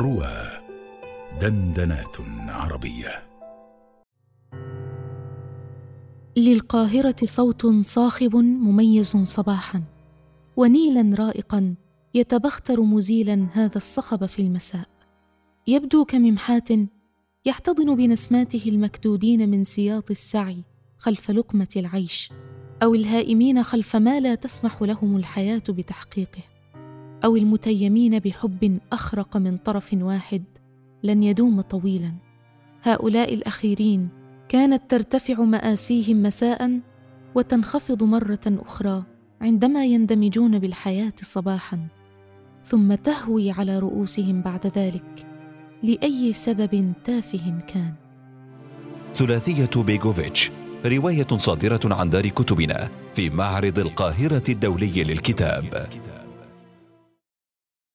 روى دندنات عربية. للقاهرة صوت صاخب مميز صباحا ونيلا رائقا يتبختر مزيلا هذا الصخب في المساء. يبدو كممحاه يحتضن بنسماته المكدودين من سياط السعي خلف لقمة العيش أو الهائمين خلف ما لا تسمح لهم الحياة بتحقيقه. أو المتيمين بحب أخرق من طرف واحد لن يدوم طويلا. هؤلاء الأخيرين كانت ترتفع مآسيهم مساء وتنخفض مرة أخرى عندما يندمجون بالحياة صباحا ثم تهوي على رؤوسهم بعد ذلك لأي سبب تافه كان. ثلاثية بيغوفيتش رواية صادرة عن دار كتبنا في معرض القاهرة الدولي للكتاب.